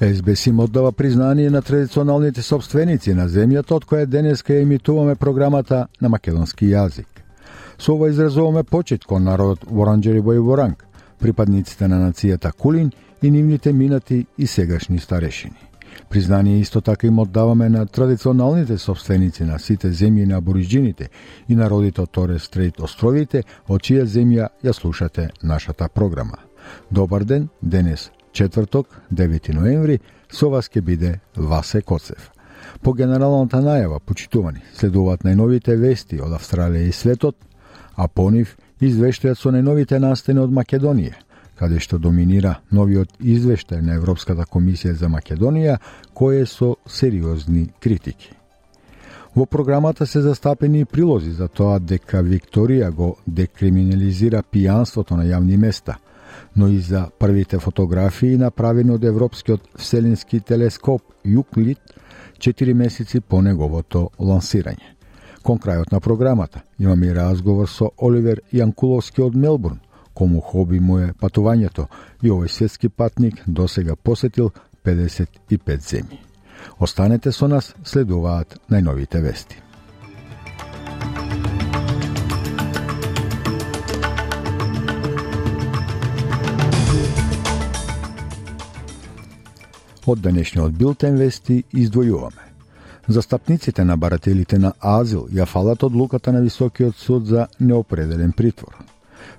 СБС им оддава признание на традиционалните собственици на земјата од која денеска емитуваме програмата на македонски јазик. Со ова изразуваме почет кон народот Воранџери и Воранг, припадниците на нацијата Кулин и нивните минати и сегашни старешини. Признание исто така им оддаваме на традиционалните собственици на сите земји на абориджините и народите од Торе Стрейт островите, од чија земја ја слушате нашата програма. Добар ден, денес четврток, 9 ноември, со вас ќе биде Васе Коцев. По генералната најава, почитувани, следуваат најновите вести од Австралија и светот, а по нив извештајат со најновите настани од Македонија, каде што доминира новиот извештај на Европската комисија за Македонија, кој е со сериозни критики. Во програмата се застапени прилози за тоа дека Викторија го декриминализира пијанството на јавни места – но и за првите фотографии направени од Европскиот вселенски телескоп Јуклид 4 месеци по неговото лансирање. Кон крајот на програмата имаме и разговор со Оливер Јанкуловски од Мелбурн, кому хоби му е патувањето и овој светски патник досега посетил 55 земји. Останете со нас, следуваат најновите вести. Од денешниот билтен вести издвојуваме. Застапниците на барателите на азил ја фалат одлуката на Високиот суд за неопределен притвор.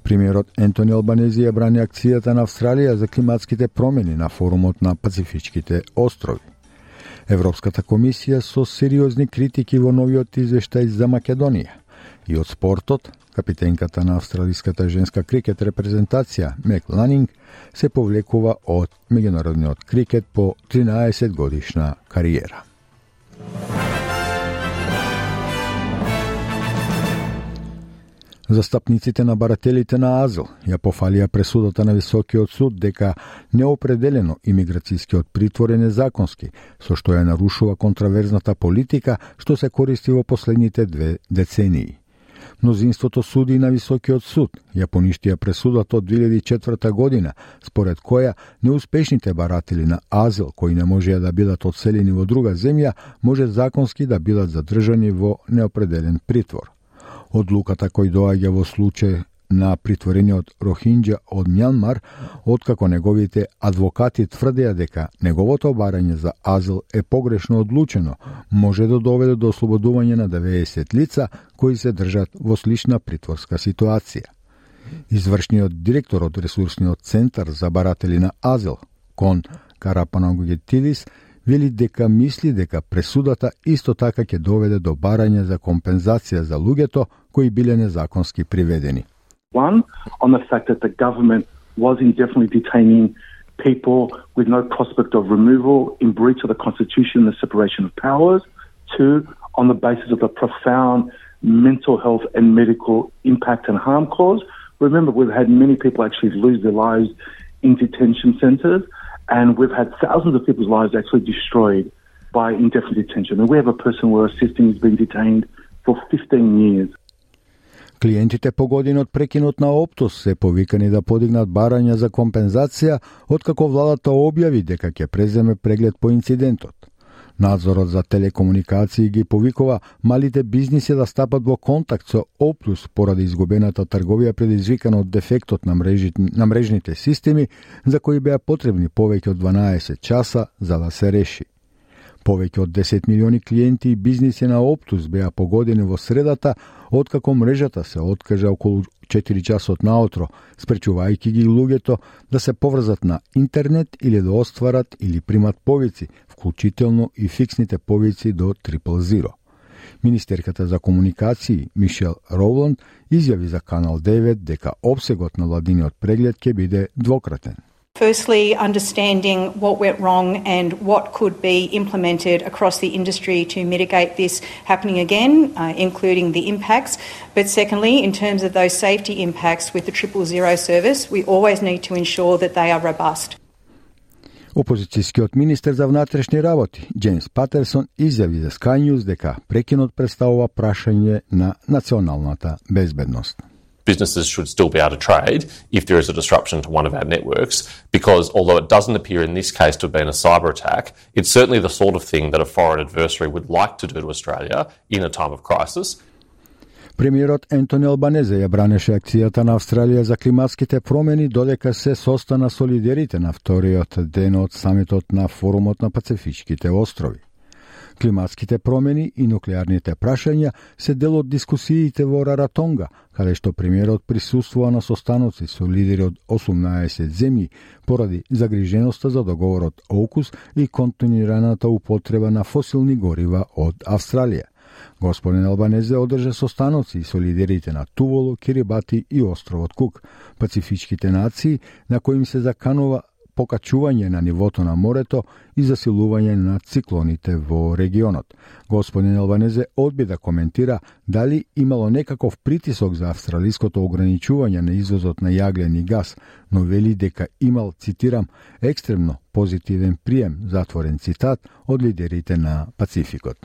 Премиерот Ентони Албанези ја брани акцијата на Австралија за климатските промени на форумот на Пацифичките острови. Европската комисија со сериозни критики во новиот извештај за Македонија и од спортот капитенката на австралиската женска крикет репрезентација Мек Ланинг се повлекува од меѓународниот крикет по 13 годишна кариера. Застапниците на барателите на Азел, ја пофалија пресудата на Високиот суд дека неопределено имиграцијскиот притвор е незаконски, со што ја нарушува контраверзната политика што се користи во последните две децении. Мнозинството суди на Високиот суд ја поништија пресудата од 2004 година, според која неуспешните баратели на азил кои не можеа да бидат одселени во друга земја, може законски да бидат задржани во неопределен притвор. Одлуката кој доаѓа во случај на притворениот Рохинџа од Мјанмар, откако неговите адвокати тврдеа дека неговото барање за азил е погрешно одлучено, може да доведе до ослободување на 90 лица кои се држат во слична притворска ситуација. Извршниот директор од ресурсниот центар за баратели на азил, Кон Карапанагугетидис, вели дека мисли дека пресудата исто така ќе доведе до барање за компензација за луѓето кои биле незаконски приведени. One, on the fact that the government was indefinitely detaining people with no prospect of removal in breach of the Constitution and the separation of powers. Two, on the basis of the profound mental health and medical impact and harm caused. Remember, we've had many people actually lose their lives in detention centres, and we've had thousands of people's lives actually destroyed by indefinite detention. And we have a person we're assisting who's been detained for 15 years. Клиентите по година од прекинот на Оптус се повикани да подигнат барања за компензација откако владата објави дека ќе преземе преглед по инцидентот. Надзорот за телекомуникации ги повикува малите бизниси да стапат во контакт со Оптус поради изгубената трговија предизвикана од дефектот на, мрежи, на мрежните системи за кои беа потребни повеќе од 12 часа за да се реши. Повеќе од 10 милиони клиенти и бизниси на Оптус беа погодени во средата, откако мрежата се откажа околу 4 часот наутро, спречувајќи ги луѓето да се поврзат на интернет или да остварат или примат повици, вклучително и фиксните повици до 000. Министерката за комуникации Мишел Роуланд изјави за Канал 9 дека обсегот на владиниот преглед ќе биде двократен. Firstly, understanding what went wrong and what could be implemented across the industry to mitigate this happening again, uh, including the impacts. But secondly, in terms of those safety impacts with the triple zero service, we always need to ensure that they are robust. Опозицијскиот министер за внатрешни работи, Джеймс Патерсон, изјави за Sky News дека прекинот представува прашање на националната безбедност. businesses should still be able to trade if there is a disruption to one of our networks, because although it doesn't appear in this case to have been a cyber attack, it's certainly the sort of thing that a foreign adversary would like to do to Australia in a time of crisis. Премиерот Ентони Албанезе ја бранеше акцијата на Австралија за климатските промени додека се состана солидерите на вториот ден од самитот на форумот на Пацифичките острови. Климатските промени и нуклеарните прашања се дел од дискусиите во Раратонга, каде што премиерот присуствува на состаноци со лидери од 18 земји поради загриженоста за договорот ОКУС и континуираната употреба на фосилни горива од Австралија. Господин Албанезе одржа состаноци со лидерите на Туволо, Кирибати и островот Кук, пацифичките нации, на кои им се заканува покачување на нивото на морето и засилување на циклоните во регионот. Господин Албанезе одби да коментира дали имало некаков притисок за австралиското ограничување на извозот на јаглен и газ, но вели дека имал, цитирам, екстремно позитивен прием, затворен цитат, од лидерите на Пацификот.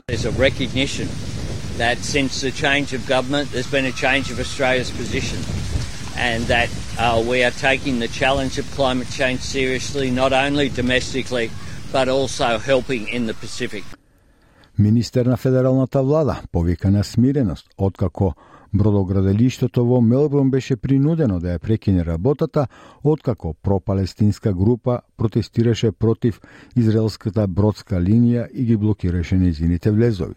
that since the change of government, there's been a change of Australia's position and that uh, we are taking the challenge of climate change seriously, not only domestically, but also helping in the Pacific. Министер на федералната влада повика на смиреност, откако бродограделиштето во Мелбурн беше принудено да ја прекине работата, откако пропалестинска група протестираше против израелската бродска линија и ги блокираше незините влезови.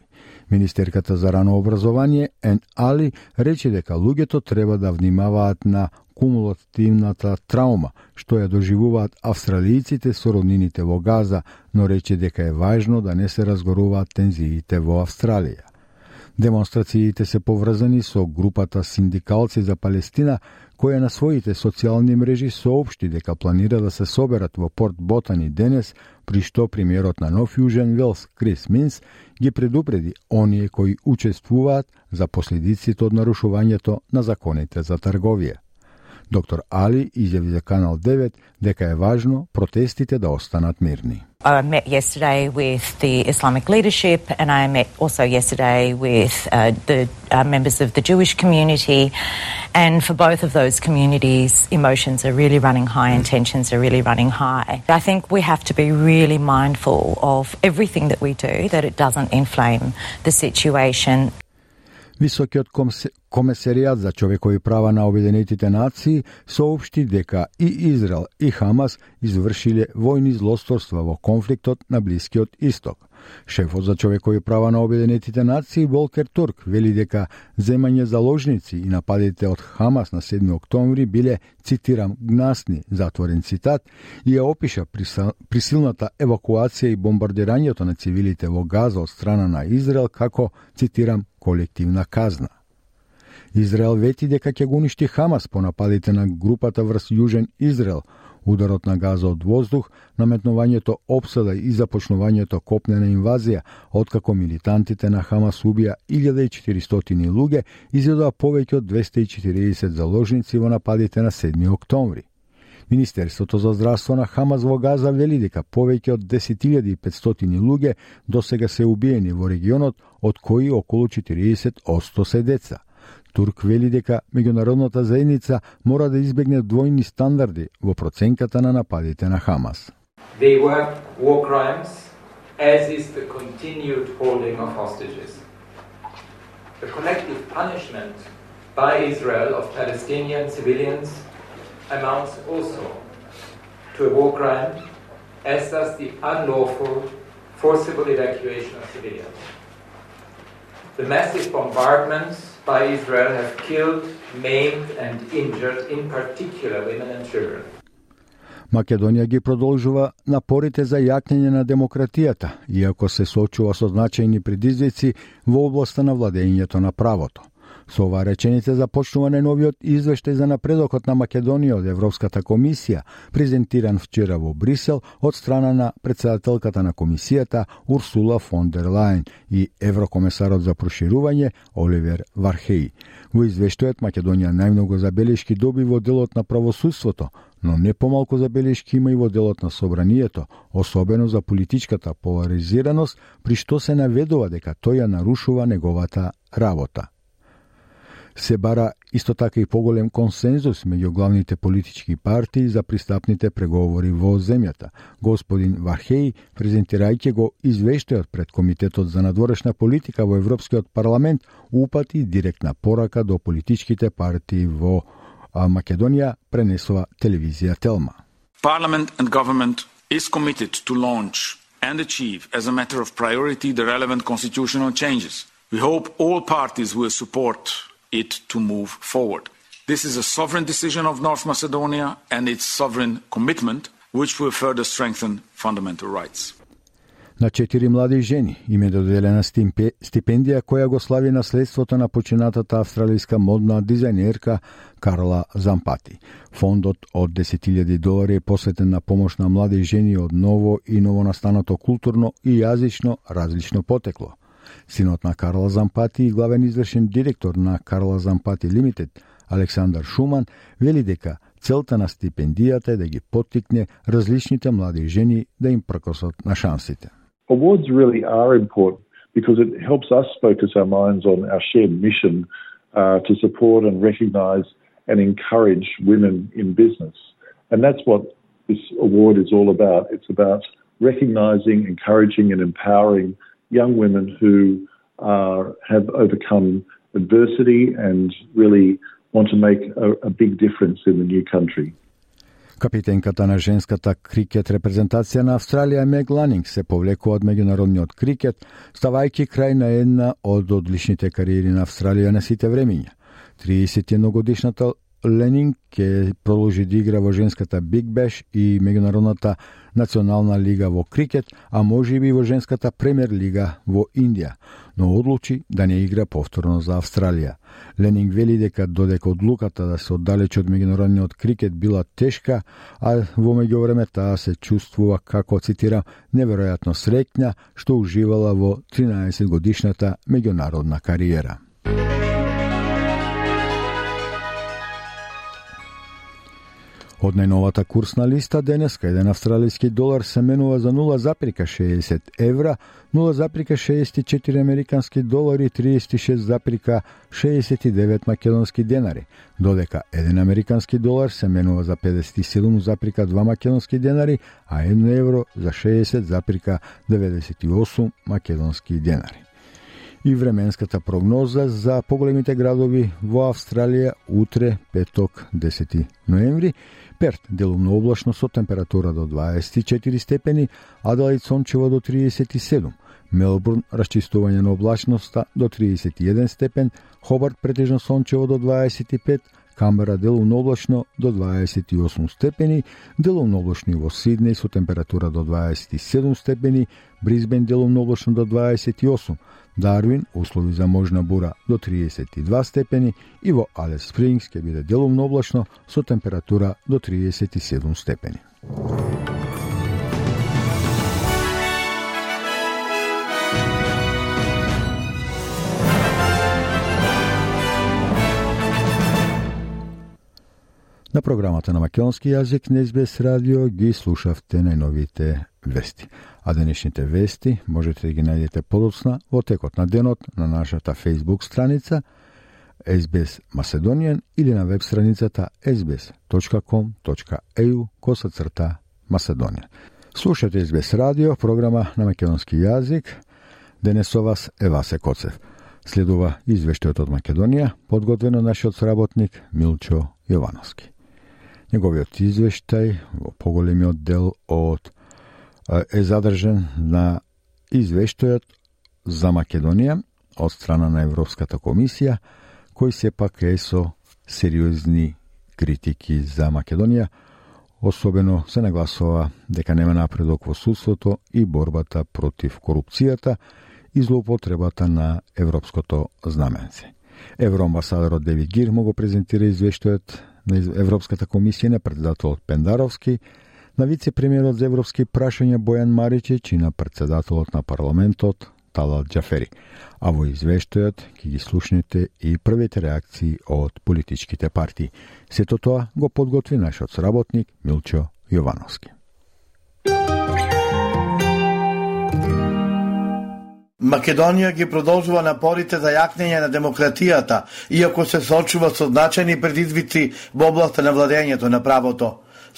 Министерката за рано образование Ен Али рече дека луѓето треба да внимаваат на кумулативната траума што ја доживуваат австралијците со роднините во Газа, но рече дека е важно да не се разгоруваат тензиите во Австралија. Демонстрациите се поврзани со групата Синдикалци за Палестина, која на своите социјални мрежи соопшти дека планира да се соберат во Порт Ботани денес, при што премиерот на Нов Јужен Велс Крис Минс ги предупреди оние кои учествуваат за последиците од нарушувањето на законите за трговија. Dr. Ali izjavi Kanal 9 deka je važno protestite da ostanat mirni. I met yesterday with the Islamic leadership, and I met also yesterday with uh, the uh, members of the Jewish community. And for both of those communities, emotions are really running high and tensions are really running high. I think we have to be really mindful of everything that we do, that it doesn't inflame the situation. Високиот комесаријат за човекови права на Обединетите нации соопшти дека и Израел и Хамас извршиле војни злосторства во конфликтот на Блискиот Исток. Шефот за човекови права на Обединетите нации Волкер Турк вели дека земање заложници и нападите од Хамас на 7 октомври биле, цитирам, гнасни, затворен цитат, и ја опиша присилната евакуација и бомбардирањето на цивилите во Газа од страна на Израел како, цитирам, колективна казна. Израел вети дека ќе го уништи Хамас по нападите на групата врз Јужен Израел, ударот на газа од воздух, наметнувањето обсада и започнувањето копнена инвазија, откако милитантите на Хамас убија 1400 луѓе, изедоа повеќе од 240 заложници во нападите на 7 октомври. Министерството за здравство на Хамас во Газа вели дека повеќе од 10.500 луѓе досега се убиени во регионот, од кои околу 40% се деца. Турк вели дека меѓународната заедница мора да избегне двојни стандарди во проценката на нападите на Хамас. They were war crimes, as is the continued holding of hostages. The collective punishment by Israel of Palestinian civilians amounts also to a war crime, as does the unlawful, forcible evacuation of civilians. The massive bombardments by Israel have killed, maimed, and injured, in particular, women and children. Македонија ги продолжува напорите за јакнење на демократијата, иако се соочува со значајни предизвици во областа на владењето на правото. Со ова реченица започнува неновиот извештај за напредокот на Македонија од Европската комисија, презентиран вчера во Брисел од страна на председателката на комисијата Урсула фон дер Лајен и еврокомесарот за проширување Оливер Вархеи. Во извештајот Македонија најмногу забелешки доби во делот на правосудството, но не помалку забелешки има и во делот на собранието, особено за политичката поларизираност, при што се наведува дека тој ја нарушува неговата работа. Се бара исто така и поголем консензус меѓу главните политички партии за пристапните преговори во земјата. Господин Вархеј, презентирајќи го извештајот пред Комитетот за надворешна политика во Европскиот парламент, упати директна порака до политичките партии во Македонија пренесува телевизија Телма. Parliament and government is committed to launch and achieve as a matter of priority the relevant constitutional changes. We hope all parties will support it to move forward. This is a sovereign decision of North Macedonia and its sovereign commitment, which will further strengthen fundamental rights. На четири млади жени им е доделена стипендија која го слави наследството на починатата австралијска модна дизајнерка Карла Зампати. Фондот од 10.000 долари е посветен на помош на млади жени од ново и новонастанато културно и јазично различно потекло. Синот на Карла Зампати и главен извршен директор на Карла Зампати Лимитед, Александар Шуман, вели дека целта на стипендијата е да ги поттикне различните млади жени да им прокосат на шансите. awards really are important because it helps us focus our minds on our shared mission uh, to support and recognise and encourage women in business. And that's what this award is all about. It's about recognising, encouraging, and empowering young women who uh, have overcome adversity and really want to make a, a big difference in the new country. Капитенката на женската крикет репрезентација на Австралија Мег Ланинг се повлекува од меѓународниот крикет, ставајќи крај на една од одличните кариери на Австралија на сите времиња. 31 годишната Ленинг ќе продолжи да игра во женската Биг Беш и меѓународната национална лига во крикет, а може би во женската премиер лига во Индија, но одлучи да не игра повторно за Австралија. Ленинг вели дека додека одлуката да се оддалечи од меѓународниот крикет била тешка, а во меѓувреме таа се чувствува како цитирам неверојатно среќна што уживала во 13 годишната меѓународна кариера. Од најновата курсна листа денеска еден австралијски долар се менува за 0,60 евра, 0,64 американски долари и 36,69 македонски денари, додека еден американски долар се менува за 57,2 македонски денари, а 1 евро за 60,98 македонски денари и временската прогноза за поголемите градови во Австралија утре, петок, 10 ноември. Перт делумно облачно со температура до 24 степени, Аделаид сончево до 37, Мелбурн расчистување на облачноста до 31 степен, Хобарт претежно сончево до 25, Камбера делумно облачно до 28 степени, делумно облачно и во Сиднеј со температура до 27 степени, Бризбен делумно облачно до 28, Дарвин услови за можна бура до 32 степени и во Алес Спрингс ќе биде делумно облачно со температура до 37 степени. На програмата на македонски јазик на СБС радио ги слушавте најновите вести а денешните вести можете да ги најдете подоцна во текот на денот на нашата Facebook страница SBS Macedonian или на веб страницата sbs.com.eu косацрта Macedonian. Слушате SBS радио, програма на македонски јазик. Денес со вас е Васе Коцев. Следува извештајот од Македонија, подготвено нашиот сработник Милчо Јовановски. Неговиот извештај во поголемиот дел од е задржен на извештајот за Македонија од страна на Европската комисија, кој сепак е со сериозни критики за Македонија, особено се нагласува дека нема напредок во судството и борбата против корупцијата и злоупотребата на европското знаменце. Евроамбасадорот Девид Гир му го презентира извештајот на Европската комисија на председателот Пендаровски, на вице-премиерот за европски прашања Бојан Маричич и на председателот на парламентот Талал Джафери. А во извештајот ќе ги слушнете и првите реакции од политичките партии. Сето тоа го подготви нашиот сработник Милчо Јовановски. Македонија ги продолжува напорите за јакнење на демократијата, иако се сочува со значајни предизвици во областа на владењето на правото.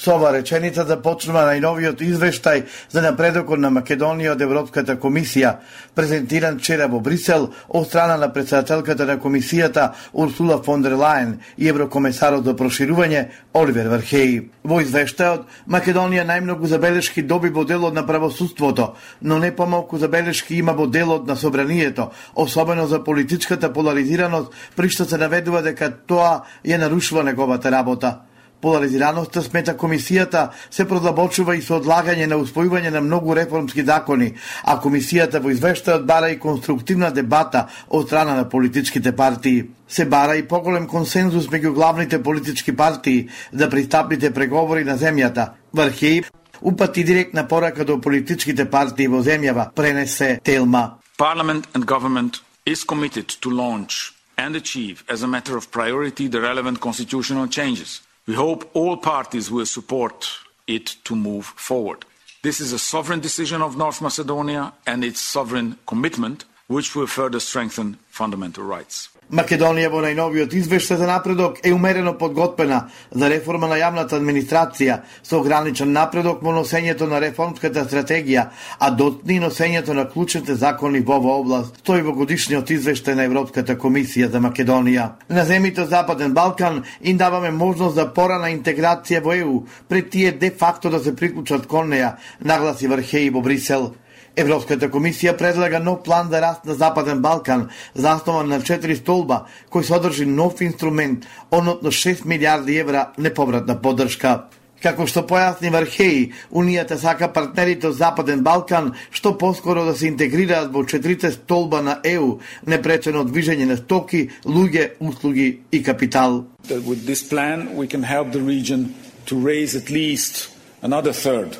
Со ова реченица започнува најновиот извештај за напредокот на Македонија од Европската комисија, презентиран вчера во Брисел од страна на председателката на комисијата Урсула фон дер Лајен и еврокомесарот за проширување Оливер Вархеј. Во извештајот, Македонија најмногу забелешки доби во делот на правосудството, но не помалку забелешки има во делот на собранието, особено за политичката поларизираност, при што се наведува дека тоа ја нарушува неговата работа. Поларизираноста, смета комисијата, се продлабочува и со одлагање на успојување на многу реформски закони, а комисијата во извештајот бара и конструктивна дебата од страна на политичките партии. Се бара и поголем консензус меѓу главните политички партии да пристапните преговори на земјата. Врхеј, упати директна порака до политичките партии во земјава, пренесе Телма. Parliament and government is committed to launch and achieve as a matter of priority the relevant constitutional changes We hope all parties will support it to move forward. This is a sovereign decision of North Macedonia and its sovereign commitment, which will further strengthen fundamental rights. Македонија во најновиот извештај за напредок е умерено подготвена за реформа на јавната администрација со ограничен напредок во носењето на реформската стратегија, а дотни носењето на клучните закони во оваа област, стои во годишниот извештај на Европската комисија за Македонија. На земите Западен Балкан им даваме можност за порана интеграција во ЕУ, пред тие де факто да се приклучат кон неа, нагласи Вархеи во Брисел. Европската комисија предлага нов план за раст на Западен Балкан, заснован на четири столба, кој содржи нов инструмент, односно 6 милиарди евра неповратна поддршка. Како што појасни Вархеј, Унијата сака партнерите од Западен Балкан што поскоро да се интегрираат во четирите столба на ЕУ, непречено движење на стоки, луѓе, услуги и капитал. With this plan we can help the region to raise at least another third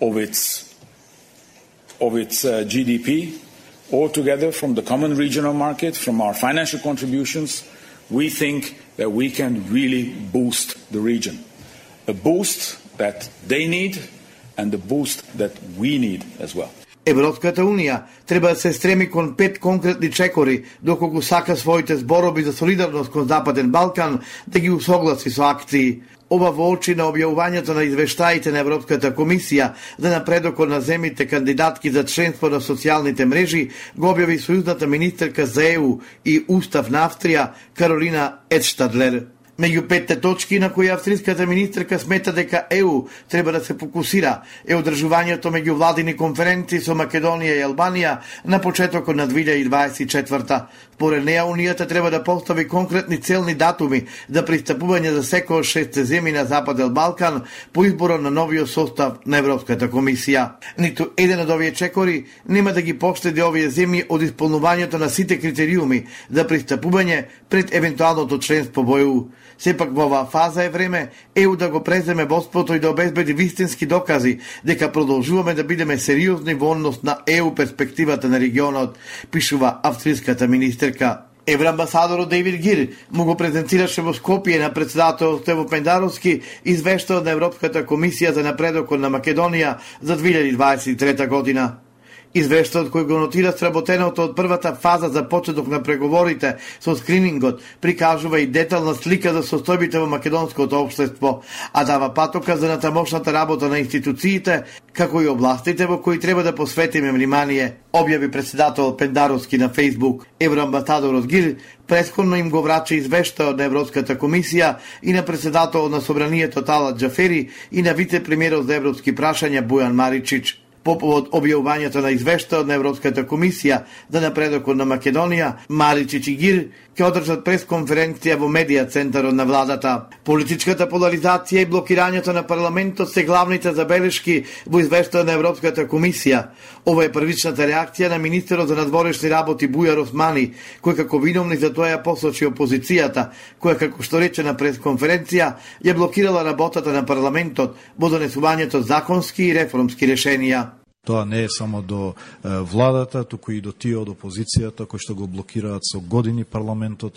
of its of its uh, GDP altogether from the common regional market, from our financial contributions, we think that we can really boost the region. A boost that they need and the boost that we need as well. Европската Унија треба да се стреми кон пет конкретни чекори, доколку сака своите збороби за солидарност кон Западен Балкан да ги усогласи со акции. Ова во очи на објавувањето на извештаите на Европската комисија за напредокот на земите кандидатки за членство на социјалните мрежи, го објави сојузната министерка за ЕУ и Устав на Австрија Каролина Едштадлер. Меѓу петте точки на кои австриската министерка смета дека ЕУ треба да се фокусира е одржувањето меѓу владини конференции со Македонија и Албанија на почетокот на 2024 Поред неа, Унијата треба да постави конкретни целни датуми за пристапување за секој од шесте земји на Западен Балкан по изборот на новиот состав на Европската комисија. Ниту еден од овие чекори нема да ги поштеди овие земји од исполнувањето на сите критериуми за пристапување пред евентуалното членство во ЕУ. Сепак во оваа фаза е време ЕУ да го преземе водството и да обезбеди вистински докази дека продолжуваме да бидеме сериозни во однос на ЕУ перспективата на регионот, пишува австриската министерка. Евроамбасадорот Дейвид Гир му го презентираше во Скопје на председател Стево Пендаровски извештај на Европската комисија за напредокот на Македонија за 2023 година. Извештајот кој го нотира сработеното од првата фаза за почеток на преговорите со скринингот прикажува и детална слика за состојбите во македонското општество, а дава патока за натамошната работа на институциите, како и областите во кои треба да посветиме внимание, објави председател Пендаровски на Фейсбук. Евроамбасадорот Гил предходно им го врача извештајот на Европската комисија и на председател на Собранието Талат Джафери и на вице-премиерот за европски прашања Бујан Маричич. По повод објавувањето на извештајот на Европската комисија за напредокот на Македонија, Мари Чичигир ќе одржат пресконференција во медија центарот на владата. Политичката поларизација и блокирањето на парламентот се главните забелешки во извештајот на Европската комисија. Ова е првичната реакција на министерот за надворешни работи Бујар Османи, кој како виновни за тоа ја посочи опозицијата, која како што рече на пресконференција ја блокирала работата на парламентот во донесувањето законски и реформски решенија. Тоа не е само до владата, туку и до тие од опозицијата кои што го блокираат со години парламентот,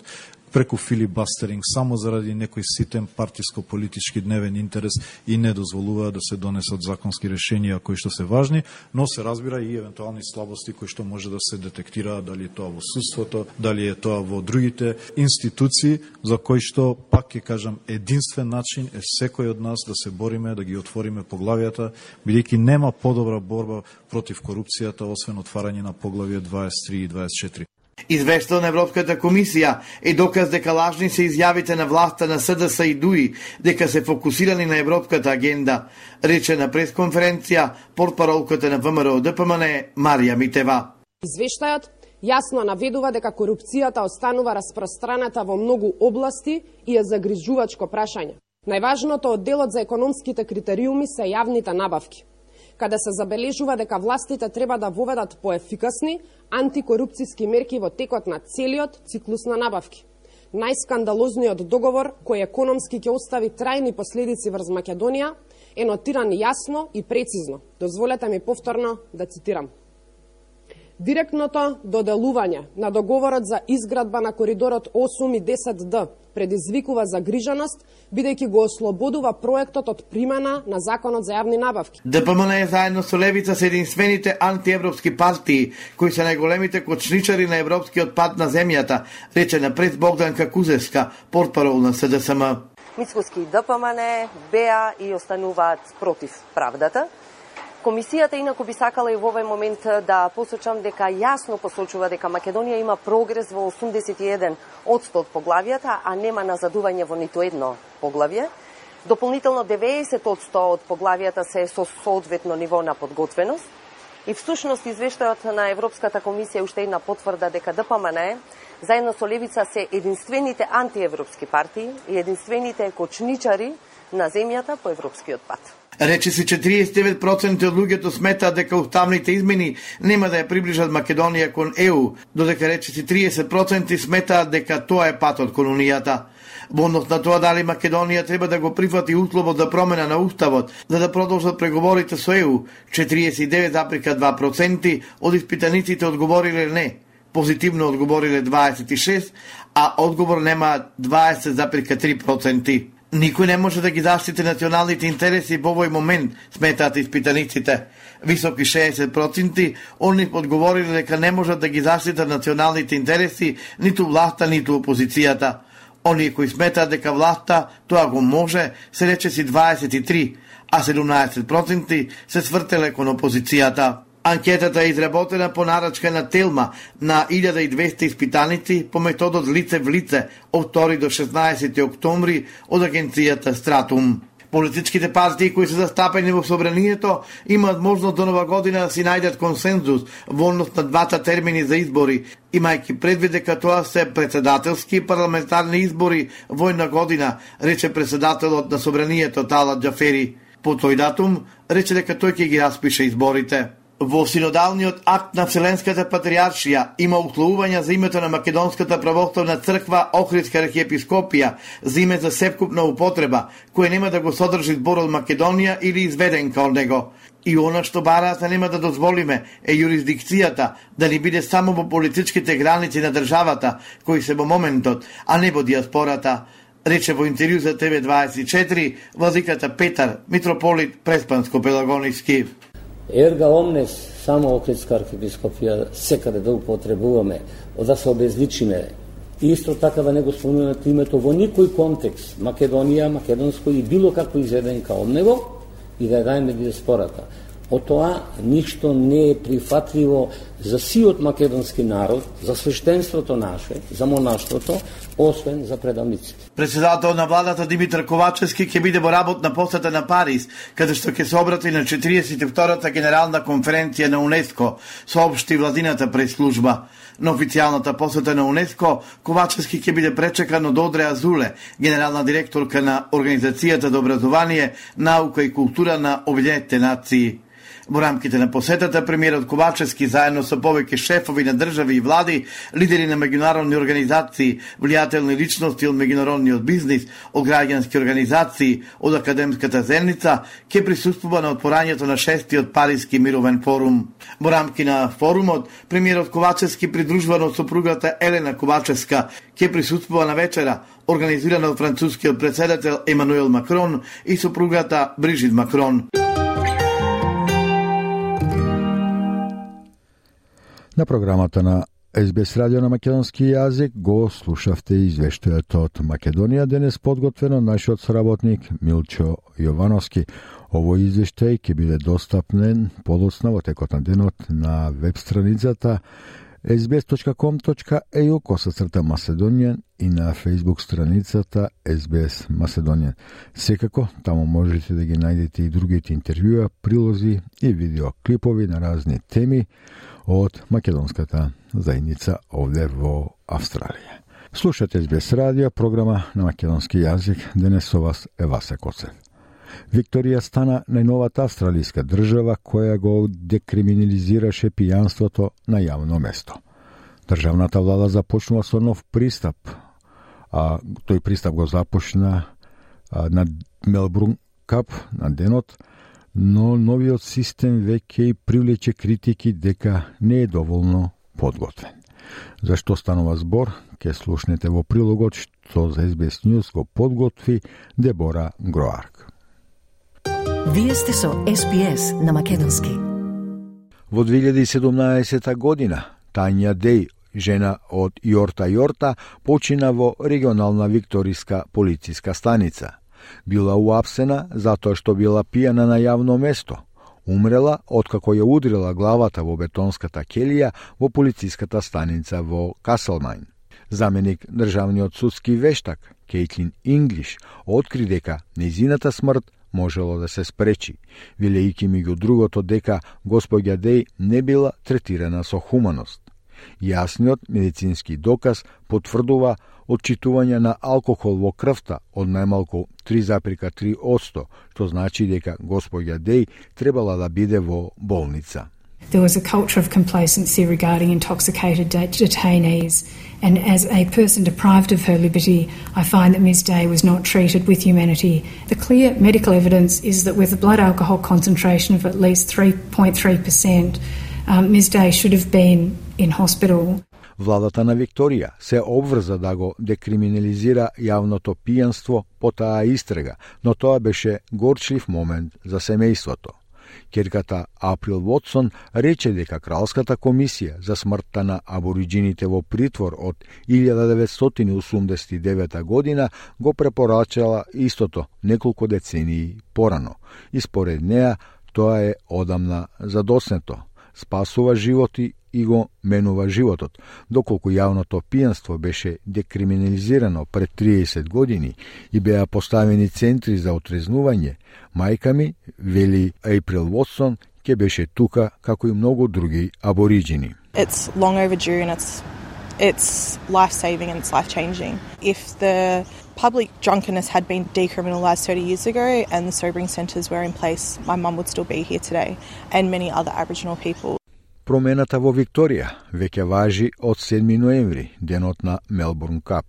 преку филибастеринг само заради некој ситен партиско-политички дневен интерес и не дозволува да се донесат законски решенија кои што се важни, но се разбира и евентуални слабости кои што може да се детектира дали е тоа во судството, дали е тоа во другите институции за кои што пак ќе кажам единствен начин е секој од нас да се бориме да ги отвориме поглавијата бидејќи нема подобра борба против корупцијата освен отварање на поглавија 23 и 24. Извештал на Европската комисија е доказ дека лажни се изјавите на власта на СДС и ДУИ дека се фокусирани на европската агенда, рече на пресконференција портпаролката на ВМРО ДПМН Марија Митева. Извештајот јасно наведува дека корупцијата останува распространата во многу области и е загрижувачко прашање. Најважното од делот за економските критериуми се јавните набавки каде се забележува дека властите треба да воведат поефикасни антикорупцијски мерки во текот на целиот циклус на набавки. Најскандалозниот договор, кој економски ќе остави трајни последици врз Македонија, е нотиран јасно и прецизно. Дозволете ми повторно да цитирам. Директното доделување на договорот за изградба на коридорот 8 и 10Д предизвикува загриженост, бидејќи го ослободува проектот од примена на Законот за јавни набавки. ДПМН е заедно со Левица се единствените антиевропски партии, кои се најголемите кочничари на европскиот пат на земјата, рече на пред Богданка Кузевска, портпарол на СДСМ. Мицкоски и ДПМН беа и остануваат против правдата, Комисијата инаку би сакала и во овој момент да посочам дека јасно посочува дека Македонија има прогрес во 81 од поглавијата, а нема назадување во ниту едно поглавје. Дополнително 90 од од поглавијата се со соодветно ниво на подготвеност. И всушност извештајот на Европската комисија уште една потврда дека ДПМН заедно со Левица се единствените антиевропски партии и единствените кочничари на земјата по европскиот пат. Рече се 49% од луѓето сметаат дека уставните измени нема да ја приближат Македонија кон ЕУ, додека рече се 30% сметаат дека тоа е патот кон Унијата. Во однос на тоа дали Македонија треба да го прифати условот за промена на уставот за да продолжат преговорите со ЕУ, 49,2% од испитаниците одговориле не. Позитивно одговориле 26, а одговор нема 20,3%. Никој не може да ги заштити националните интереси во овој момент, сметаат испитаниците. Високи 60% они одговориле дека не можат да ги заштитат националните интереси ниту власта, ниту опозицијата. Оние кои сметаат дека власта тоа го може, се рече си 23, а 17% се свртеле кон опозицијата. Анкетата е изработена по нарачка на Телма на 1200 испитаници по методот лице в лице од 2 до 16 октомври од агенцијата Стратум. Политичките партии кои се застапени во собранието имаат можност до нова година да си најдат консензус во однос на двата термини за избори, имајќи предвид дека тоа се председателски и парламентарни избори во една година, рече председателот на собранието Тала Џафери. По тој датум рече дека тој ќе ги распише изборите. Во синодалниот акт на Вселенската патриаршија има уклоување за името на Македонската православна црква Охридска архиепископија за име за сепкупна употреба, кој нема да го содржи зборот Македонија или изведен као него. И она што бараат да нема да дозволиме е јурисдикцијата да ни биде само во политичките граници на државата, кои се во моментот, а не во диаспората рече во интервју за ТВ24 владиката Петар, митрополит Преспанско-Пелагониски. Ерга омнес, само Охридска архиепископија, секаде да употребуваме, да се обезличиме. Исто така да не го спомнуваме името во никој контекст, Македонија, Македонско и било како изведен као него, и да ја дајме диаспората. Од тоа ништо не е прифатливо за сиот македонски народ, за свештенството наше, за монаштвото, освен за предавниците. Председател на владата Димитар Ковачевски ќе биде во работна посета на Париз, каде што ќе се обрати на 42-та генерална конференција на УНЕСКО, соопшти владината преслужба. На официјалната посета на УНЕСКО, Ковачевски ќе биде пречекан од Одре Азуле, генерална директорка на Организацијата за образование, наука и култура на Обединетите нации. Во рамките на посетата, премиерот Ковачевски заедно со повеќе шефови на држави и влади, лидери на меѓународни организации, влијателни личности од меѓународниот бизнис, од граѓански организации, од академската земница, ќе присуствува на отпорањето на шестиот Париски мировен форум. Во рамки на форумот, премиерот Ковачевски придружувано со сопругата Елена Ковачевска ќе присуствува на вечера организирана од францускиот председател Емануел Макрон и сопругата Брижит Макрон. На програмата на СБС радио на македонски јазик го слушавте извештајот од Македонија денес подготвено нашиот сработник Милчо Јовановски. Овој извештај ќе биде достапнен подоцна во текот на денот на веб страницата sbs.com.eu косацрта Macedonian и на Facebook страницата SBS Macedonian. Секако, таму можете да ги најдете и другите интервјуа, прилози и видеоклипови на разни теми од македонската заедница овде во Австралија. Слушате СБС радио, програма на македонски јазик. Денес со вас е Васе Коцев. Викторија стана најновата австралиска држава која го декриминализираше пијанството на јавно место. Државната влада започнува со нов пристап, а тој пристап го започна а, на Мелбурн Кап на денот но новиот систем веќе и привлече критики дека не е доволно подготвен. Зашто станува збор, ке слушнете во прилогот што за SBS News го подготви Дебора Гроарк. Вие сте со SBS на Македонски. Во 2017 година Тања Деј, жена од Јорта Јорта, почина во регионална викториска полициска станица – Била уапсена затоа што била пијана на јавно место. Умрела откако ја удрила главата во бетонската келија во полициската станица во Каселмайн. Заменик државниот судски вештак Кейтлин Инглиш откри дека незината смрт можело да се спречи, велејќи меѓу другото дека господја Дей не била третирана со хуманост. Јасниот медицински доказ потврдува отчитување на алкохол во крвта од најмалку 3,3 одсто, што значи дека господја Деј требала да биде во болница. There was a culture of complacency regarding intoxicated detainees, and as a person deprived of her liberty, I find that Ms. Day was not treated with humanity. The clear medical evidence is that with a blood alcohol concentration of at least 3.3%, um, Ms. Day should have been in hospital. Владата на Викторија се обврза да го декриминализира јавното пијанство по таа истрага, но тоа беше горчлив момент за семејството. Керката Април Вотсон рече дека Кралската комисија за смртта на абориджините во притвор од 1989 година го препорачала истото неколку децении порано и според неа тоа е одамна задоснето спасува животи и го менува животот. Доколку јавното пијанство беше декриминализирано пред 30 години и беа поставени центри за отрезнување, мајка ми, вели Ейприл Уотсон, ќе беше тука како и многу други абориджини. It's long overdue and it's it's life saving and it's life changing. If the public drunkenness had been decriminalised 30 years ago and the sobering centres were in place, my mum would still be here today and many other Aboriginal people. Промената во Викторија веќе важи од 7 ноември, денот на Мелбурн Кап.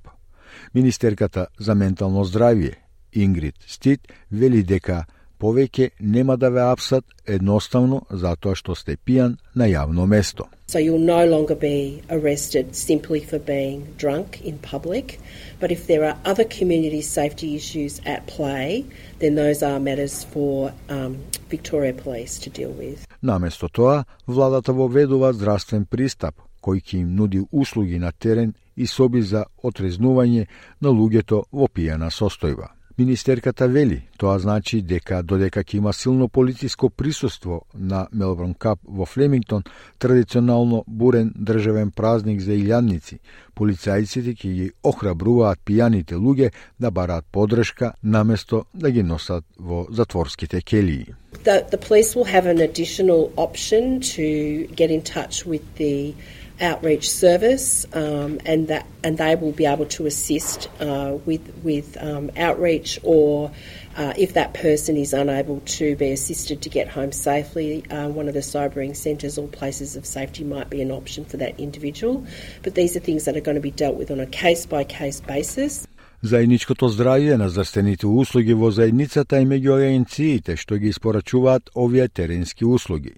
Министерката за ментално здравје Ингрид Стит вели дека повеќе нема да ве апсат едноставно затоа што сте пијан на јавно место. So you'll no longer be arrested simply for being drunk in public, but if there are other community safety issues at play, then those are matters for um, Victoria Police to deal with. Наместо тоа, владата воведува здравствен пристап кој ќе им нуди услуги на терен и соби за отрезнување на луѓето во пијана состојба. Министерката вели, тоа значи дека додека ќе има силно полициско присуство на Мелбурн Кап во Флемингтон, традиционално бурен државен празник за илјадници, полицајците ќе ги охрабруваат пијаните луѓе да бараат подршка наместо да ги носат во затворските келии. The, the police will have an additional option to get in touch with the outreach service, um, and that and they will be able to assist uh, with with um, outreach or. Uh, if that person is unable to be assisted to get home safely, uh, one of the sobering centres or places of safety might be an option for that individual. But these are things that are going to be dealt with on a case by case basis. Заедничкото здравје на здравствените услуги во заедницата и меѓу агенциите што ги испорачуваат овие теренски услуги.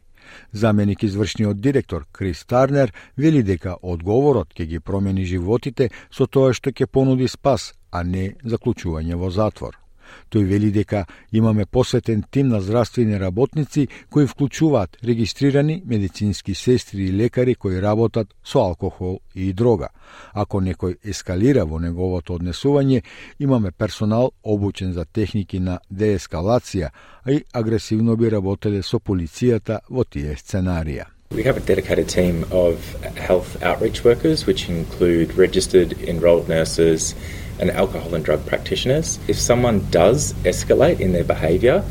Заменик извршниот директор Крис Тарнер вели дека одговорот ќе ги промени животите со тоа што ќе понуди спас, а не заклучување во затвор. Тој вели дека имаме посветен тим на здравствени работници кои вклучуваат регистрирани медицински сестри и лекари кои работат со алкохол и дрога. Ако некој ескалира во неговото однесување, имаме персонал обучен за техники на деескалација, а и агресивно би работеле со полицијата во тие сценарија. We have a dedicated team of health outreach workers, which include registered enrolled nurses, and alcohol and drug practitioners. If someone does escalate in their behaviour,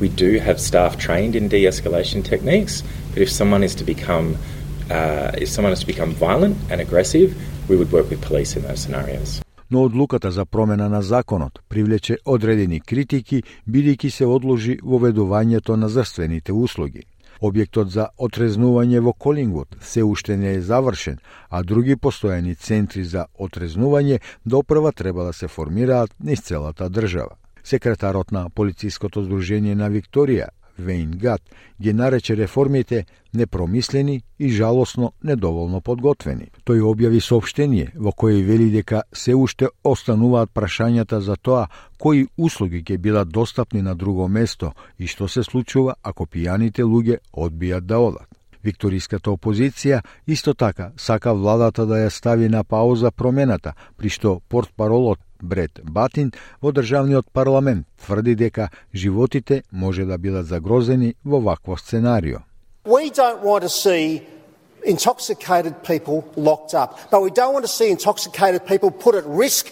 we do have staff trained in de-escalation techniques. But if someone is to become uh, if someone is to become violent and aggressive, we would work with police in those scenarios. но одлуката за промена на законот привлече одредени критики бидејќи се одложи воведувањето на здравствените услуги. Објектот за отрезнување во Колингвуд се уште не е завршен, а други постојани центри за отрезнување допрва треба да се формираат низ целата држава. Секретарот на Полициското здружение на Викторија, Вейнгат ги нарече реформите непромислени и жалосно недоволно подготвени. Тој објави сообщение во кое вели дека се уште остануваат прашањата за тоа кои услуги ќе бидат достапни на друго место и што се случува ако пијаните луѓе одбијат да одат. Викториската опозиција исто така сака владата да ја стави на пауза промената, при што портпаролот Бред Батин во државниот парламент тврди дека животите може да бидат загрозени во вакво сценарио. We don't want to see intoxicated people locked up, but we don't want to see intoxicated people put at risk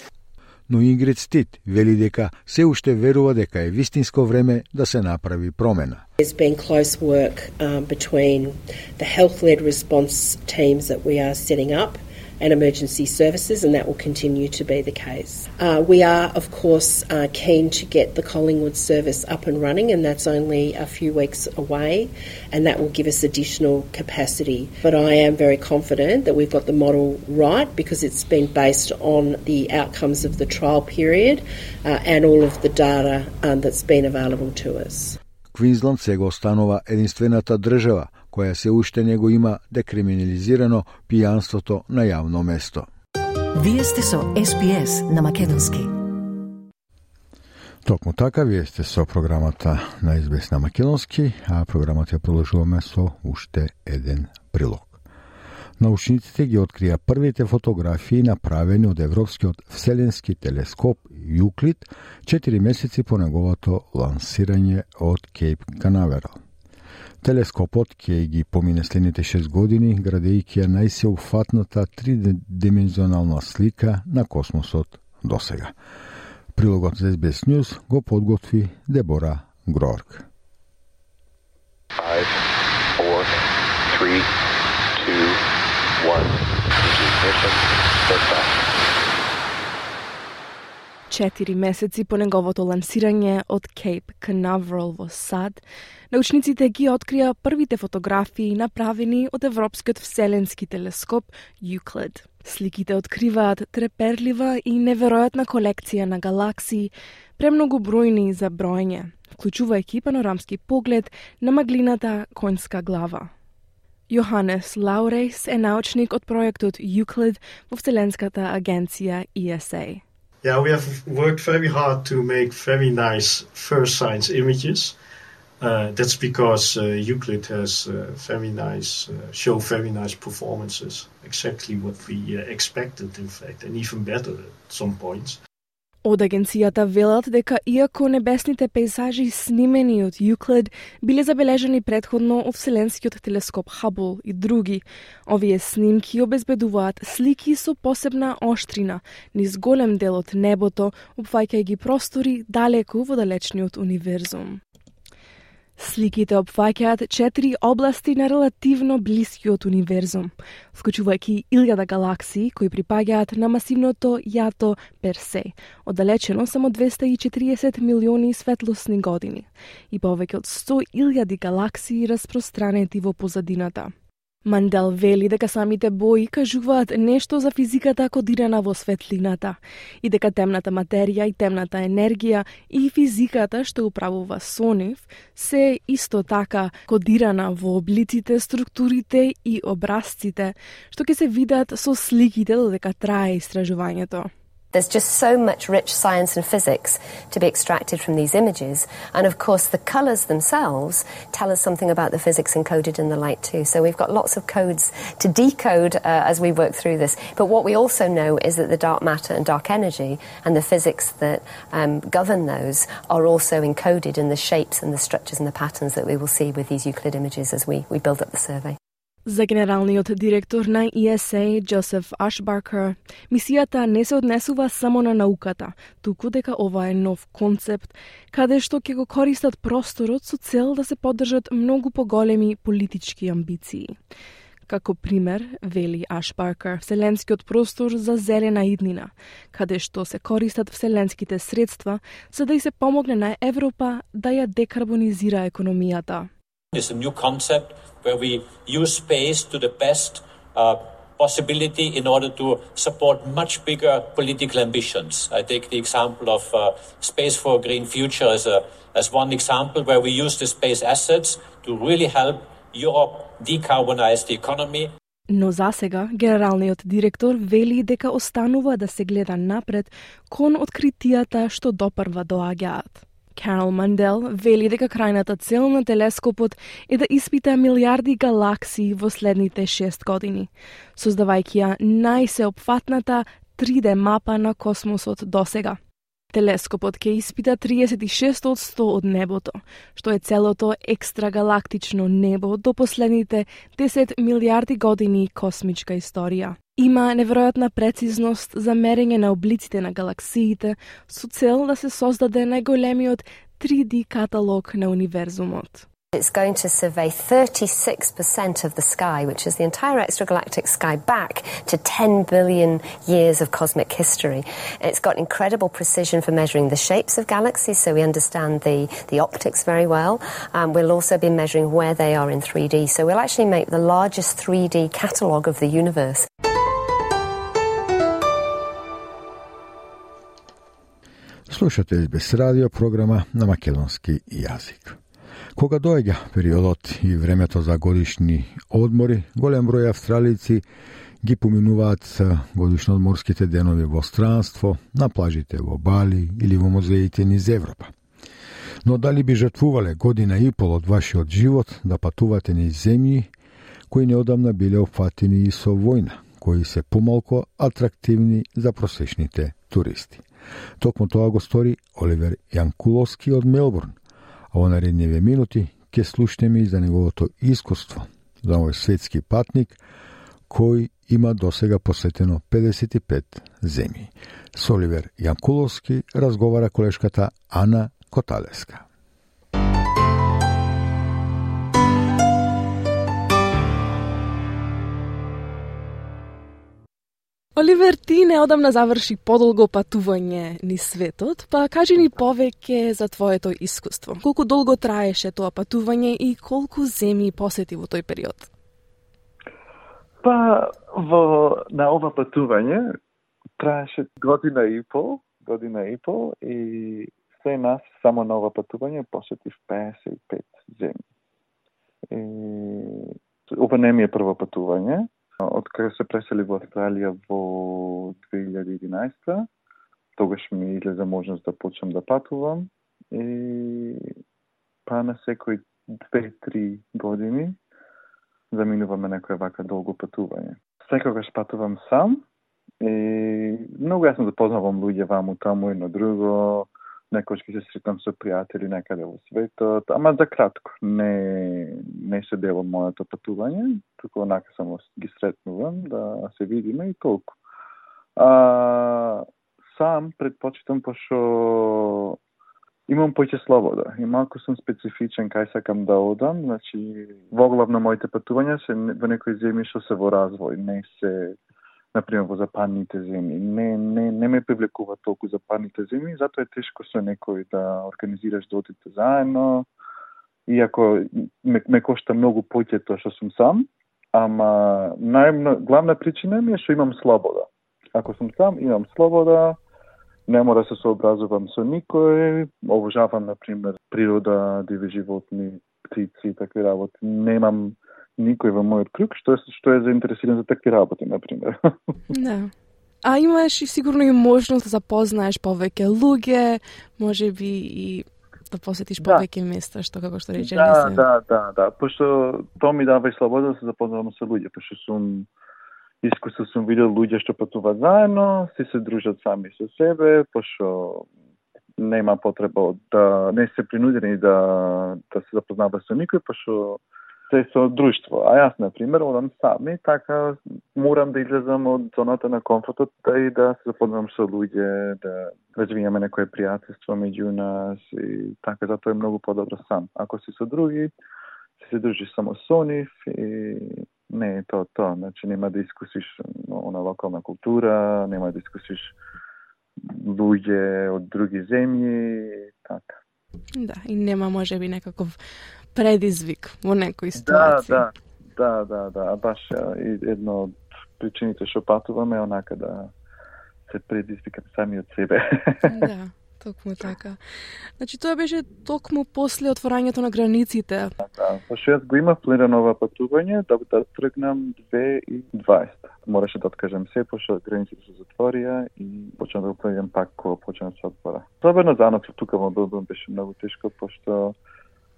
но Ингрид Стит вели дека се уште верува дека е вистинско време да се направи промена. There's been close work um, between the health-led response teams that we are setting up and emergency services, and that will continue to be the case. Uh, we are, of course, uh, keen to get the Collingwood service up and running, and that's only a few weeks away, and that will give us additional capacity. But I am very confident that we've got the model right because it's been based on the outcomes of the trial period uh, and all of the data um, that's been available to us. Квинсленд сега останува единствената држава која се уште не го има декриминализирано пијанството на јавно место. Вие сте со СПС на Македонски. Токму така, вие сте со програмата на СБС на Македонски, а програмата ја продолжуваме со уште еден прилог. Научниците ги открија првите фотографии направени од Европскиот вселенски телескоп Јуклид 4 месеци по неговото лансирање од Кейп Канаверал. Телескопот ќе ги помине следните 6 години, градејќи ја најсеуфатната тридимензионална слика на космосот до сега. Прилогот за SBS News го подготви Дебора Грорк. 5, 4, 3, 2, 1, ignition, lift Четири месеци по неговото лансирање од Кейп Канаверал во САД, научниците ги открија првите фотографии направени од Европскиот вселенски телескоп Euclid. Сликите откриваат треперлива и неверојатна колекција на галаксии, премногу бројни за бројање, вклучувајќи панорамски поглед на маглината конјска глава. Јоханес Лаурейс е научник од проектот Euclid во Вселенската агенција ESA. Yeah, we have worked very hard to make very nice first science images. Uh, that's because uh, Euclid has uh, very nice, uh, show very nice performances. Exactly what we uh, expected, in fact, and even better at some points. Од агенцијата велат дека иако небесните пейзажи снимени од Јуклид биле забележани предходно од Вселенскиот телескоп Хабл и други, овие снимки обезбедуваат слики со посебна острина, низ голем дел од небото, опфаќајќи простори далеку во далечниот универзум. Сликите опфаќаат четири области на релативно блискиот универзум, вклучувајќи илјада галаксии кои припаѓаат на масивното јато Персе, оддалечено само 240 милиони светлосни години, и повеќе од 100 илјади галаксии распространети во позадината. Мандел вели дека самите бои кажуваат нешто за физиката кодирана во светлината и дека темната материја и темната енергија и физиката што управува со нив се исто така кодирана во облиците, структурите и образците што ќе се видат со сликите додека трае истражувањето. There's just so much rich science and physics to be extracted from these images. And of course, the colours themselves tell us something about the physics encoded in the light, too. So we've got lots of codes to decode uh, as we work through this. But what we also know is that the dark matter and dark energy and the physics that um, govern those are also encoded in the shapes and the structures and the patterns that we will see with these Euclid images as we, we build up the survey. За генералниот директор на ESA, Джосеф Ашбаркер, мисијата не се однесува само на науката, туку дека ова е нов концепт, каде што ќе го користат просторот со цел да се поддржат многу поголеми политички амбиции. Како пример, вели Ашбаркер, вселенскиот простор за зелена иднина, каде што се користат вселенските средства за да и се помогне на Европа да ја декарбонизира економијата. It's a new concept where we use space to the best uh, possibility in order to support much bigger political ambitions. I take the example of uh, Space for a Green Future as, a, as one example where we use the space assets to really help Europe decarbonize the economy. Но за сега, генералниот директор вели дека останува да се гледа напред кон откритијата што допрва доаѓаат. Карол Мандел вели дека крајната цел на телескопот е да испита милиарди галаксии во следните 6 години, создавајќи ја најсеопфатната 3D мапа на космосот досега. Телескопот ќе испита 36 од 100 од небото, што е целото екстрагалактично небо до последните 10 милиарди години космичка историја. Има неверојатна прецизност за мерење на облиците на галаксиите со цел да се создаде најголемиот 3D каталог на универзумот. It's going to survey 36% of the sky, which is the entire extragalactic sky, back to 10 billion years of cosmic history. It's got incredible precision for measuring the shapes of galaxies, so we understand the, the optics very well. Um, we'll also be measuring where they are in 3D, so we'll actually make the largest 3D catalogue of the universe. Слушате без радио програма на македонски јазик. Кога доаѓа периодот и времето за годишни одмори, голем број австралици ги поминуваат годишно одморските денови во странство, на плажите во Бали или во музеите низ Европа. Но дали би жртвувале година и пол од вашиот живот да патувате низ земји кои неодамна биле опфатени и со војна, кои се помалку атрактивни за просечните туристи. Токму тоа го стори Оливер Јанкуловски од Мелбурн, а во наредниве минути ќе слушнеме и за неговото искуство за овој светски патник кој има досега посетено 55 земји. Со Оливер Јанкуловски разговара колешката Ана Коталеска. Оливер, ти неодамна заврши подолго патување ни светот, па кажи ни повеќе за твоето искуство. Колку долго траеше тоа патување и колку земји посети во тој период? Па, во, на ова патување траеше година и пол, година и пол и се нас само на ова патување посетив 55 земји. И, ова не ми е прво патување, Од кога се пресели во Австралија во 2011 тогаш ми излезе можност да почнам да патувам и па на секој 2-3 години заминуваме некој вака долго патување. Секогаш патувам сам И многу јасно запознавам луѓе ваму таму едно друго, некојаш ќе се сретам со пријатели некаде во светот, ама за кратко. Не, не се дел од моето патување, туку онака само ги сретнувам да се видиме и толку. А, сам предпочитам пошо имам поќе слобода и малку сум специфичен кај сакам да одам, значи во главно моите патувања се во некои земји што се во развој, не се например во западните земји. Не, не, не ме привлекува толку западните земји, затоа е тешко со некој да организираш да одите заедно. Иако ме, ме кошта многу поќе тоа што сум сам, ама најмно, главна причина ми е што имам слобода. Ако сум сам, имам слобода, не мора да се сообразувам со никој, обожавам, например, природа, диви животни, птици и такви работи. Немам никој во мојот круг што е, што е заинтересиран за такви работи, на пример. Да. А имаш и сигурно и можност да запознаеш повеќе луѓе, може би и да посетиш да. повеќе места, што како што рече да, се... Да, да, да, пошто тоа ми дава и слобода да се запознавам со луѓе, пошто сум искусно сум видел луѓе што патуваат заедно, си се дружат сами со себе, пошто нема потреба да не се принудени да да се запознаваат со никој, пошто се со друштво. А јас, на пример, одам сам и така морам да излезам од зоната на комфортот да и да се запознам со луѓе, да развијаме некое пријателство меѓу нас и така затоа е многу подобро сам. Ако си со други, си се дружиш само со нив и не е тоа тоа, значи нема да искусиш она локална култура, нема да искусиш луѓе од други земји, така. Да, и нема може би некаков предизвик во некои ситуации. Да, да, да, да, да, баш едно од причините што патуваме е онака да се предизвикаме сами од себе. Да. Токму така. Значи тоа беше токму после отворањето на границите. Да, пошто јас го имав планирано ова патување да, да тргнам 2020. Мораше да откажам се, пошто границите се затворија и почнав да го планирам пак кога почнав да се отвора. Особено за тука во Билбан беше многу тешко, пошто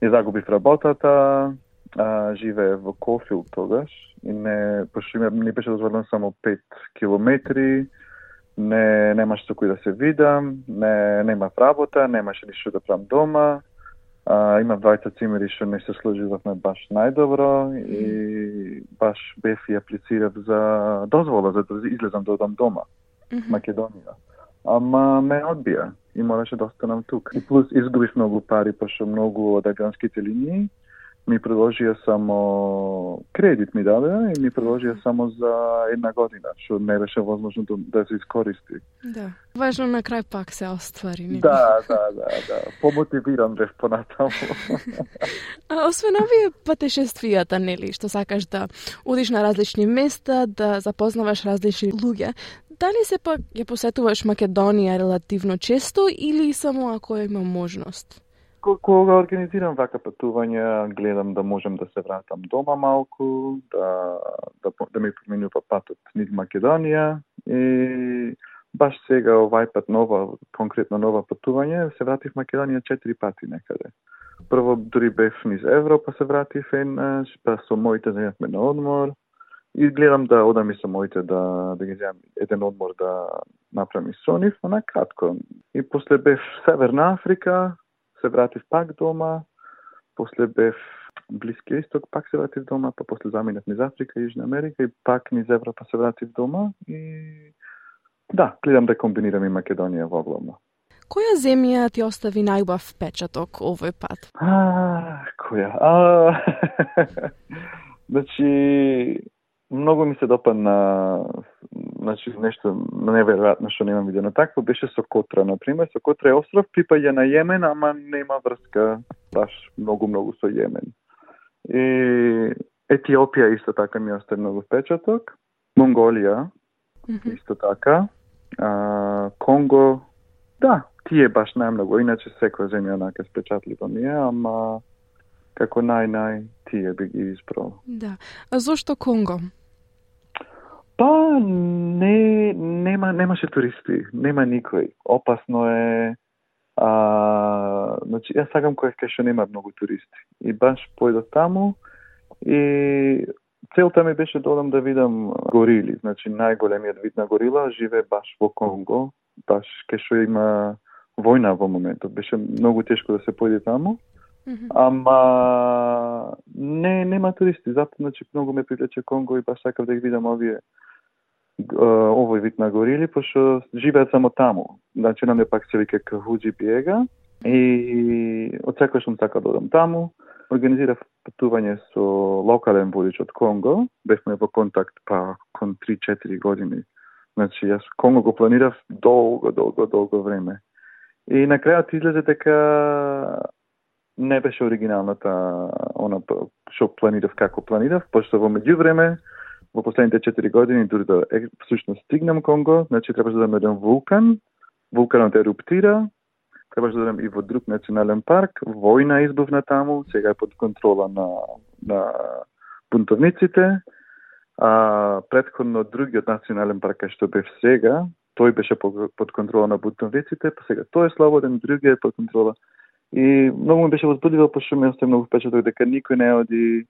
не загубив работата, а, живее во Кофил тогаш и не, пошто не беше дозволено само 5 километри, не немаше со кој да се видам, не немав работа, немаше ништо да правам дома. А, имав двајца цимери што не се сложувавме баш најдобро и баш бев и аплицирав за дозвола за да излезам да одам дома, mm -hmm. Македонија. Ама ме одбија и мораше да останам тук. И плюс изгубив многу пари, пошто многу од агранските линии ми предложија само кредит ми даде и ми предложија само за една година, што не беше возможно да, да се искористи. Да. Важно на крај пак се оствари. Не? Да, да, да, да. Помотивиран бев понатаму. а освен овие патешествијата, нели, што сакаш да одиш на различни места, да запознаваш различни луѓе, дали се пак ја посетуваш Македонија релативно често или само ако има можност? Кога организирам вака патувања, гледам да можам да се вратам дома малку, да, да, да ми поменува па патот низ Македонија и баш сега овај пат нова, конкретно нова патување, се вратив Македонија четири пати некаде. Прво дури бев низ Европа се вратив еднаш, па со моите зајавме на одмор и гледам да одам и со моите да, да ги земам еден одмор да направам и со нив, на кратко. И после бев Северна Африка, се вратив пак дома, после бев Блиски исток, пак се вратив дома, па после заминав низ Африка, Јужна Америка и пак низ Европа се вратив дома и да, гледам да комбинирам и Македонија во главно. Која земја ти остави најубав впечаток овој пат? А, која? А, значи, многу ми се допадна значи нешто неверојатно што немам видено такво беше со Котра на пример со Котра е остров припаѓа на Јемен ама нема врска баш многу многу со Јемен и Етиопија исто така ми остави многу впечаток Монголија mm -hmm. исто така а, Конго да тие баш најмногу иначе секоја земја онака спечатлива ми е ама како нај-нај тие би ги избрал. Да. А зошто Конго? Па не нема немаше туристи, нема никој. Опасно е а, значи јас сакам кој кај што нема многу туристи. И баш појдов таму и целта ми беше да одам да видам горили, значи најголемиот вид на горила живее баш во Конго, баш кај што има војна во моментот. Беше многу тешко да се појде таму. Mm -hmm. Ама не нема туристи, затоа значи многу ме привлече Конго и баш сакав да ги видам овие Э, овој вид на горили, пошто живеат само таму. Значи, нам е пак се вика Кахуджи Биега и од секој сум така да одам таму. Организирав патување со локален водич од Конго. Бевме во контакт па кон 3-4 години. Значи, јас Конго го планирав долго, долго, долго време. И на крајот излезе дека не беше оригиналната она што планирав како планирав, пошто во меѓувреме во последните 4 години дури да е, всушност стигнам Конго, значи требаше да еден вулкан, вулканот еруптира, требаше да и во друг национален парк, војна избувна таму, сега е под контрола на, на бунтовниците, а предходно другиот национален парк што бев сега, тој беше под контрола на бунтовниците, па сега тој е слободен, другиот е под контрола. И многу ми беше возбудливо, пошто ми остави многу впечаток дека никој не оди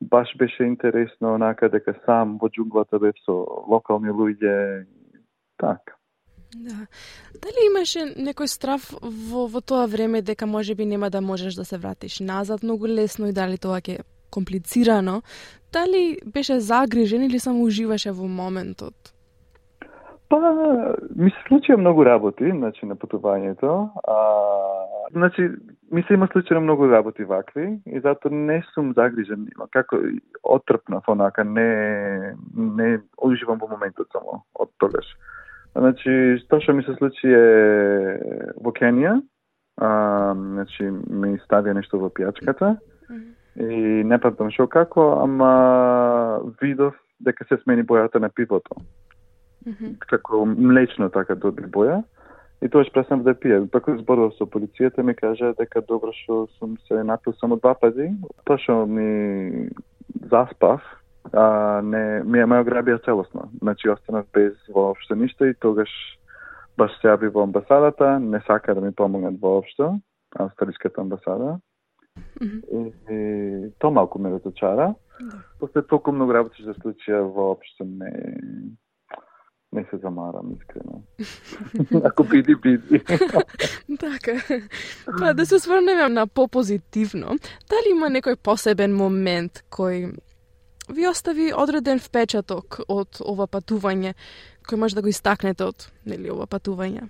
баш беше интересно онака дека сам во џунглата бев со локални луѓе така. Да. Дали имаше некој страф во, во тоа време дека може би нема да можеш да се вратиш назад многу лесно и дали тоа ќе комплицирано? Дали беше загрижен или само уживаше во моментот? Па, ми се случија многу работи, значи, на патувањето. А, значи, ми се има случајно многу работи вакви и затоа не сум загрижен. Како отрпнав онака, не, не уживам во моментот само од тогаш. Значи, тоа што ми се случи е во Кенија, а, значи, ми ставија нешто во пијачката и не памтам шо како, ама видов дека се смени бојата на пивото како млечно така добри боја. И тоа престанав да пие. Пак зборував со полицијата ми кажа дека добро што сум се напил само два пати. Тоа што ми заспав, а, не, ми ја ограбија целосно. Значи, останав без воопшто ништо и тогаш баш се јави во амбасадата, не сака да ми помогнат воопшто, австралиската амбасада. Mm -hmm. и, и тоа малку ме разочара. Да. После толку многу работи се случија, воопшто не не се замарам искрено. Ако биди, биди. така. Па да се сврнеме на попозитивно. Дали има некој посебен момент кој ви остави одреден впечаток од ова патување, кој може да го истакнете од нели ова патување?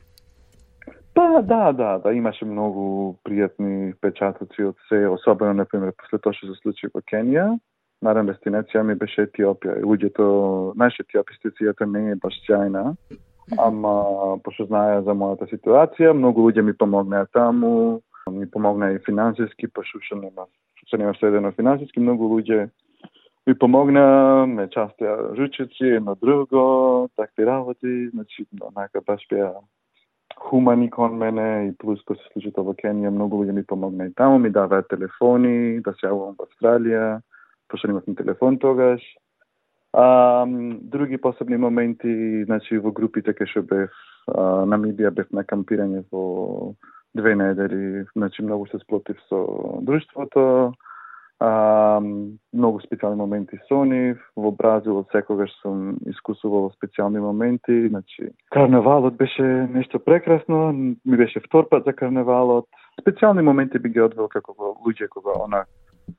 Па да, да, да, имаше многу пријатни впечатоци од се, особено, например, после тоа што се случи во Кенија, наредна дестинација ми беше Етиопија. И луѓето, знаеш, етиопистицијата не е баш сјајна, ама пошто знае за мојата ситуација, многу луѓе ми помогнаа таму, ми помогна и финансиски, па пошто што нема, што нема следено финансиски, многу луѓе ми помогна, ме частија ручици, едно друго, такви работи, значи, онака баш беа хумани кон мене и плюс кој се случи во Кенија, многу луѓе ми помогна и таму, ми даваа телефони, да се јавувам во Австралија, пошто немавме телефон тогаш. А, други посебни моменти, значи во групите кај што бев а, Намибија бев на кампирање во две недели, значи многу се сплотив со друштвото. А, многу специјални моменти со нив. Во Бразил од секогаш сум искусувал специјални моменти. Значи, карнавалот беше нешто прекрасно. Ми беше втор пат за карнавалот. Специјални моменти би ги одвел како луѓе кога она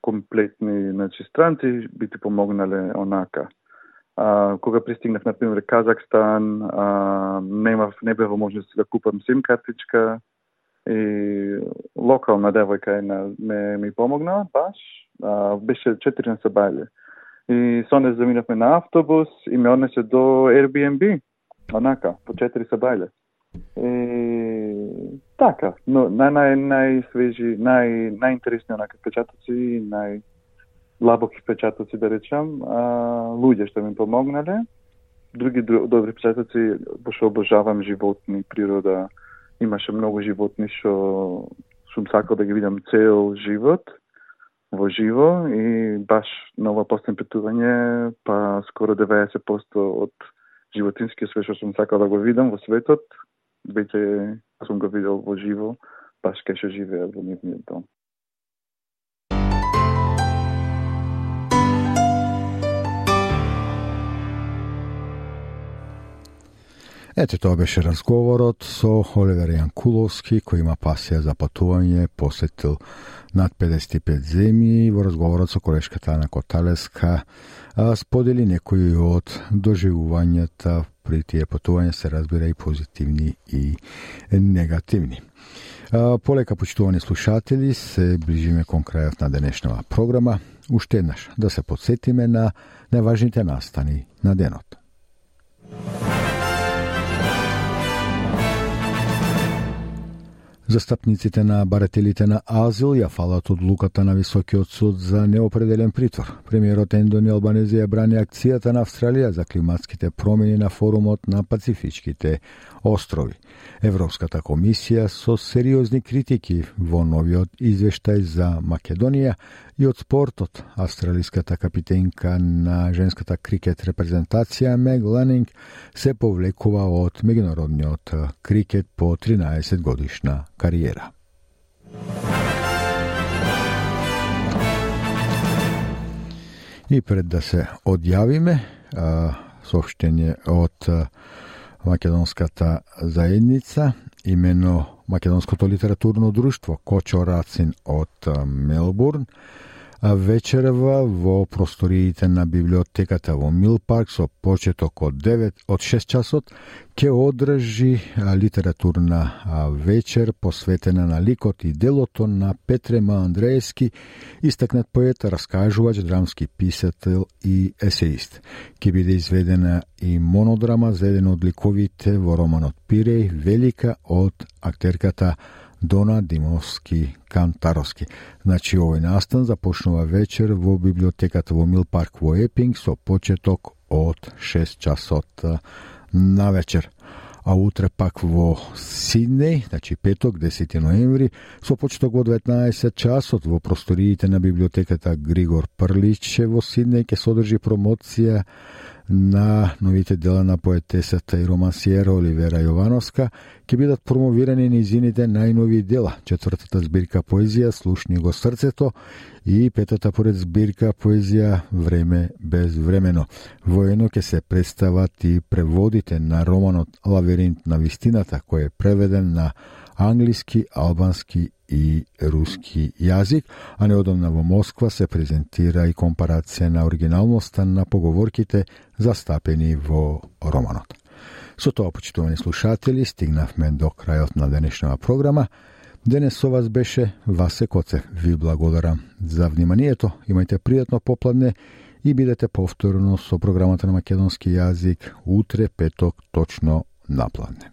комплетни значи, странци би ти помогнале онака. А, кога пристигнав, например, Казахстан, а, немав, не бе во можност да купам сим картичка и локална девојка една ме ми помогна баш, а, беше 14 бајле. И со не заминавме на автобус и ме однесе до Airbnb, онака, по 4 сабајле. И така, но нај нај најсвежи, нај најинтересни онака впечатоци, нај лабоки впечатоци да речам, а, луѓе што ми помогнале. Други добри впечатоци, пошто обожавам животни, природа, имаше многу животни што сум сакал да ги видам цел живот во живо и баш на ова последно петување, па скоро 90% од животинскиот свет што сум сакал да го видам во светот, веќе Сум го видел во живо, баш ке ше живеат во нивниот дом. Ете, тоа беше разговорот со Оливер Јанкуловски, кој има пасија за патување, посетил над 55 земји. Во разговорот со колешката Ана Коталеска сподели некои од доживувањата при тие патувања, се разбира и позитивни и негативни. Полека, почитувани слушатели, се ближиме кон крајот на денешнава програма. Уште еднаш да се подсетиме на најважните настани на денот. Застапниците на барателите на азил ја фалат одлуката на Високиот суд за неопределен притвор. Премиерот Ендони Албанези ја брани акцијата на Австралија за климатските промени на форумот на Пацифичките острови. Европската комисија со сериозни критики во новиот извештај за Македонија и од спортот. Австралиската капитенка на женската крикет репрезентација Мег Ленинг се повлекува од меѓународниот крикет по 13 годишна кариера. И пред да се одјавиме, сообщение од македонската заедница, имено Македонското литературно друштво Кочо Рацин од Мелбурн, вечерва во просториите на библиотеката во Мил Парк со почеток од 9 од 6 часот ќе одржи литературна вечер посветена на ликот и делото на Петре Маандреевски, истакнат поет, раскажувач, драмски писател и есеист. Ке биде изведена и монодрама за еден од ликовите во романот Пирей, велика од актерката Дона Димовски Кантаровски. Значи, овој настан започнува вечер во библиотеката во Мил Парк во Епинг со почеток од 6 часот на вечер. А утре пак во Сиднеј, значи петок, 10 ноември, со почеток во 19 часот во просториите на библиотеката Григор Прличе во Сиднеј ќе содржи промоција на новите дела на поетесата и романсиера Оливера Јовановска ќе бидат промовирани низините најнови дела, четвртата збирка поезија Слушни го срцето и петата поред збирка поезија Време без времено. Воено ќе се представат и преводите на романот Лаверинт на вистината, кој е преведен на англиски, албански и руски јазик, а неодамна во Москва се презентира и компарација на оригиналноста на поговорките застапени во романот. Со тоа, почитувани слушатели, стигнавме до крајот на денешната програма. Денес со вас беше Васе Коце. Ви благодарам за вниманието. Имајте пријатно попладне и бидете повторно со програмата на македонски јазик утре петок точно напладне.